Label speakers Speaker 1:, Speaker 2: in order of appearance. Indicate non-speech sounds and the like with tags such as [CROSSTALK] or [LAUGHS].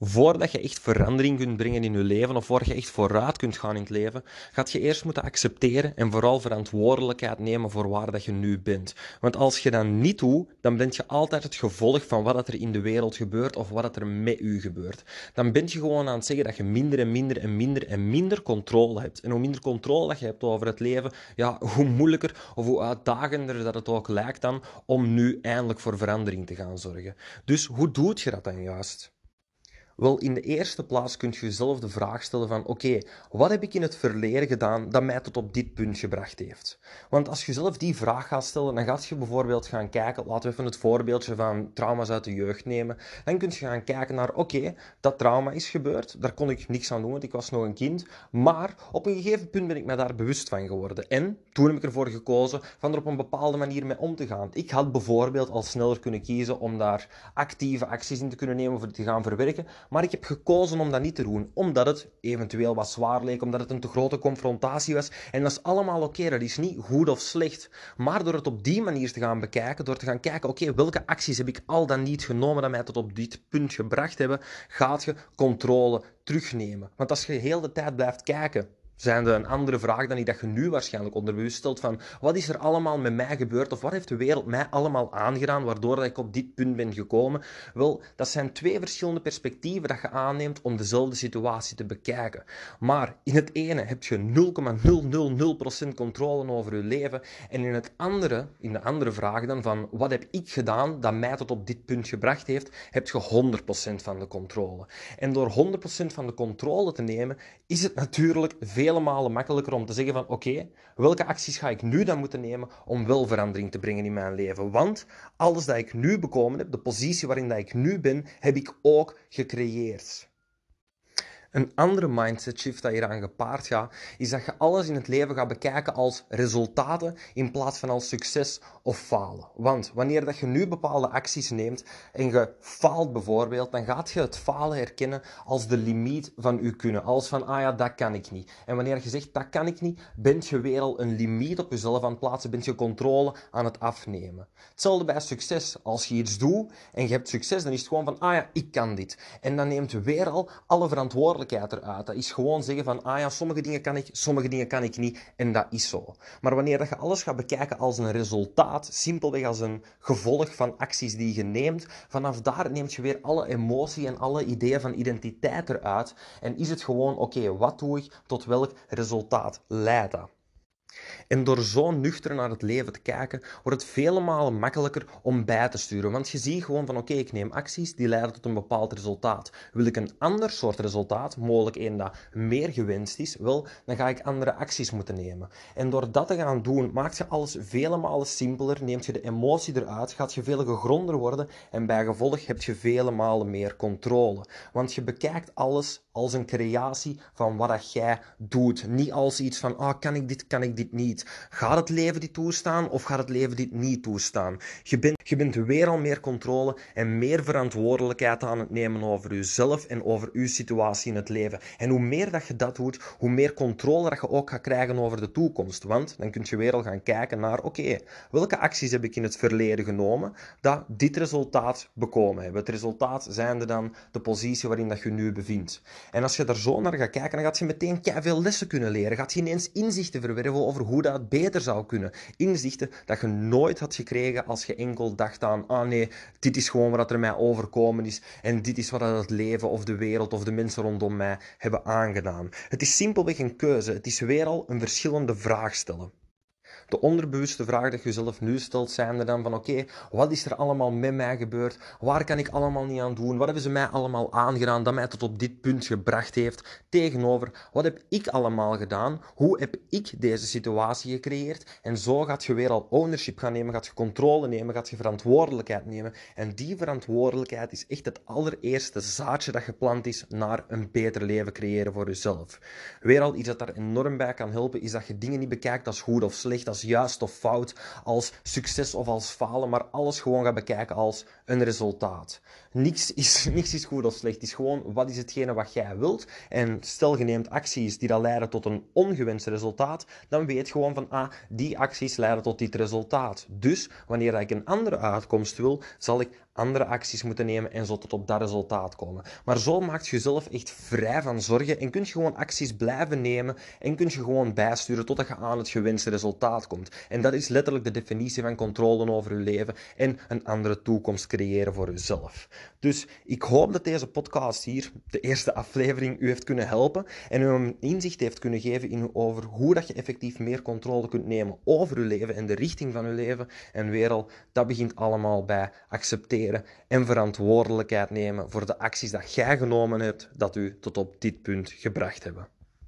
Speaker 1: Voordat je echt verandering kunt brengen in je leven, of voordat je echt vooruit kunt gaan in het leven, gaat je eerst moeten accepteren en vooral verantwoordelijkheid nemen voor waar dat je nu bent. Want als je dat niet doet, dan ben je altijd het gevolg van wat er in de wereld gebeurt of wat er met u gebeurt. Dan ben je gewoon aan het zeggen dat je minder en minder en minder en minder controle hebt. En hoe minder controle dat je hebt over het leven, ja, hoe moeilijker of hoe uitdagender dat het ook lijkt dan om nu eindelijk voor verandering te gaan zorgen. Dus hoe doet je dat dan juist? Wel, in de eerste plaats kun je jezelf de vraag stellen van oké, wat heb ik in het verleden gedaan dat mij tot op dit punt gebracht heeft? Want als je zelf die vraag gaat stellen, dan gaat je bijvoorbeeld gaan kijken, laten we even het voorbeeldje van trauma's uit de jeugd nemen, dan kun je gaan kijken naar oké, dat trauma is gebeurd, daar kon ik niks aan doen, want ik was nog een kind, maar op een gegeven punt ben ik me daar bewust van geworden. En toen heb ik ervoor gekozen van er op een bepaalde manier mee om te gaan. Ik had bijvoorbeeld al sneller kunnen kiezen om daar actieve acties in te kunnen nemen voor te gaan verwerken, maar ik heb gekozen om dat niet te doen, omdat het eventueel wat zwaar leek, omdat het een te grote confrontatie was. En dat is allemaal oké, dat is niet goed of slecht. Maar door het op die manier te gaan bekijken, door te gaan kijken, oké, welke acties heb ik al dan niet genomen dat mij tot op dit punt gebracht hebben, gaat je controle terugnemen. Want als je heel de tijd blijft kijken, zijn er een andere vraag dan die dat je nu waarschijnlijk onderbewust stelt van wat is er allemaal met mij gebeurd of wat heeft de wereld mij allemaal aangedaan waardoor dat ik op dit punt ben gekomen? Wel, dat zijn twee verschillende perspectieven dat je aanneemt om dezelfde situatie te bekijken. Maar in het ene heb je 0,000% controle over je leven en in het andere, in de andere vraag dan van wat heb ik gedaan dat mij tot op dit punt gebracht heeft, heb je 100% van de controle. En door 100% van de controle te nemen, is het natuurlijk veel vele malen makkelijker om te zeggen van oké, welke acties ga ik nu dan moeten nemen om wel verandering te brengen in mijn leven? Want alles dat ik nu bekomen heb, de positie waarin dat ik nu ben, heb ik ook gecreëerd. Een andere mindset shift dat hier aan gepaard gaat, is dat je alles in het leven gaat bekijken als resultaten in plaats van als succes of falen. Want wanneer dat je nu bepaalde acties neemt en je faalt bijvoorbeeld, dan gaat je het falen herkennen als de limiet van je kunnen. Als van, ah ja, dat kan ik niet. En wanneer je zegt, dat kan ik niet, bent je weer al een limiet op jezelf aan het plaatsen, bent je controle aan het afnemen. Hetzelfde bij succes. Als je iets doet en je hebt succes, dan is het gewoon van, ah ja, ik kan dit. En dan neemt weer al alle verantwoordelijkheid eruit. Dat is gewoon zeggen van, ah ja, sommige dingen kan ik, sommige dingen kan ik niet. En dat is zo. Maar wanneer dat je alles gaat bekijken als een resultaat, simpelweg als een gevolg van acties die je neemt, vanaf daar neemt je weer alle emotie en alle ideeën van identiteit eruit. En is het gewoon, oké, wat doe ik, tot welk resultaat leidt dat? En door zo nuchter naar het leven te kijken, wordt het vele malen makkelijker om bij te sturen. Want je ziet gewoon van oké, ik neem acties die leiden tot een bepaald resultaat. Wil ik een ander soort resultaat, mogelijk een dat meer gewenst is, wel, dan ga ik andere acties moeten nemen. En door dat te gaan doen, maakt je alles vele malen simpeler, neemt je de emotie eruit, gaat je veel gegronder worden en bij gevolg heb je vele malen meer controle. Want je bekijkt alles als een creatie van wat dat jij doet. Niet als iets van, oh, kan ik dit, kan ik dit niet. Gaat het leven dit toestaan of gaat het leven dit niet toestaan? Je bent, je bent weer al meer controle en meer verantwoordelijkheid aan het nemen over jezelf en over je situatie in het leven. En hoe meer dat je dat doet, hoe meer controle dat je ook gaat krijgen over de toekomst. Want dan kun je weer al gaan kijken naar, oké, welke acties heb ik in het verleden genomen dat dit resultaat bekomen hebben? Het resultaat zijnde dan de positie waarin dat je nu bevindt. En als je daar zo naar gaat kijken, dan gaat je meteen veel lessen kunnen leren. Gaat je ineens inzichten verwerven over hoe dat beter zou kunnen. Inzichten dat je nooit had gekregen als je enkel dacht aan, ah nee, dit is gewoon wat er mij overkomen is en dit is wat het leven of de wereld of de mensen rondom mij hebben aangedaan. Het is simpelweg een keuze. Het is weer al een verschillende vraag stellen. De onderbewuste vraag dat je jezelf nu stelt, zijn er dan van oké, wat is er allemaal met mij gebeurd? Waar kan ik allemaal niet aan doen? Wat hebben ze mij allemaal aangedaan dat mij tot op dit punt gebracht heeft? Tegenover, wat heb ik allemaal gedaan? Hoe heb ik deze situatie gecreëerd? En zo gaat je weer al ownership gaan nemen, gaat je controle nemen, gaat je verantwoordelijkheid nemen. En die verantwoordelijkheid is echt het allereerste zaadje dat geplant is naar een beter leven creëren voor jezelf. Weer al iets dat daar enorm bij kan helpen, is dat je dingen niet bekijkt als goed of slecht, als juist of fout, als succes of als falen, maar alles gewoon gaat bekijken als een resultaat. Niks is, [LAUGHS] niks is goed of slecht. Het is gewoon wat is hetgene wat jij wilt. En stel je neemt acties die dan leiden tot een ongewenst resultaat, dan weet gewoon van ah, die acties leiden tot dit resultaat. Dus wanneer ik een andere uitkomst wil, zal ik andere acties moeten nemen en zo tot op dat resultaat komen. Maar zo maakt je jezelf echt vrij van zorgen en kun je gewoon acties blijven nemen en kun je gewoon bijsturen totdat je aan het gewenste resultaat komt. En dat is letterlijk de definitie van controle over je leven en een andere toekomst creëren voor jezelf. Dus ik hoop dat deze podcast hier, de eerste aflevering, u heeft kunnen helpen en u een inzicht heeft kunnen geven in over hoe dat je effectief meer controle kunt nemen over je leven en de richting van je leven en wereld. Dat begint allemaal bij accepteren en verantwoordelijkheid nemen voor de acties dat jij genomen hebt dat u tot op dit punt gebracht hebben.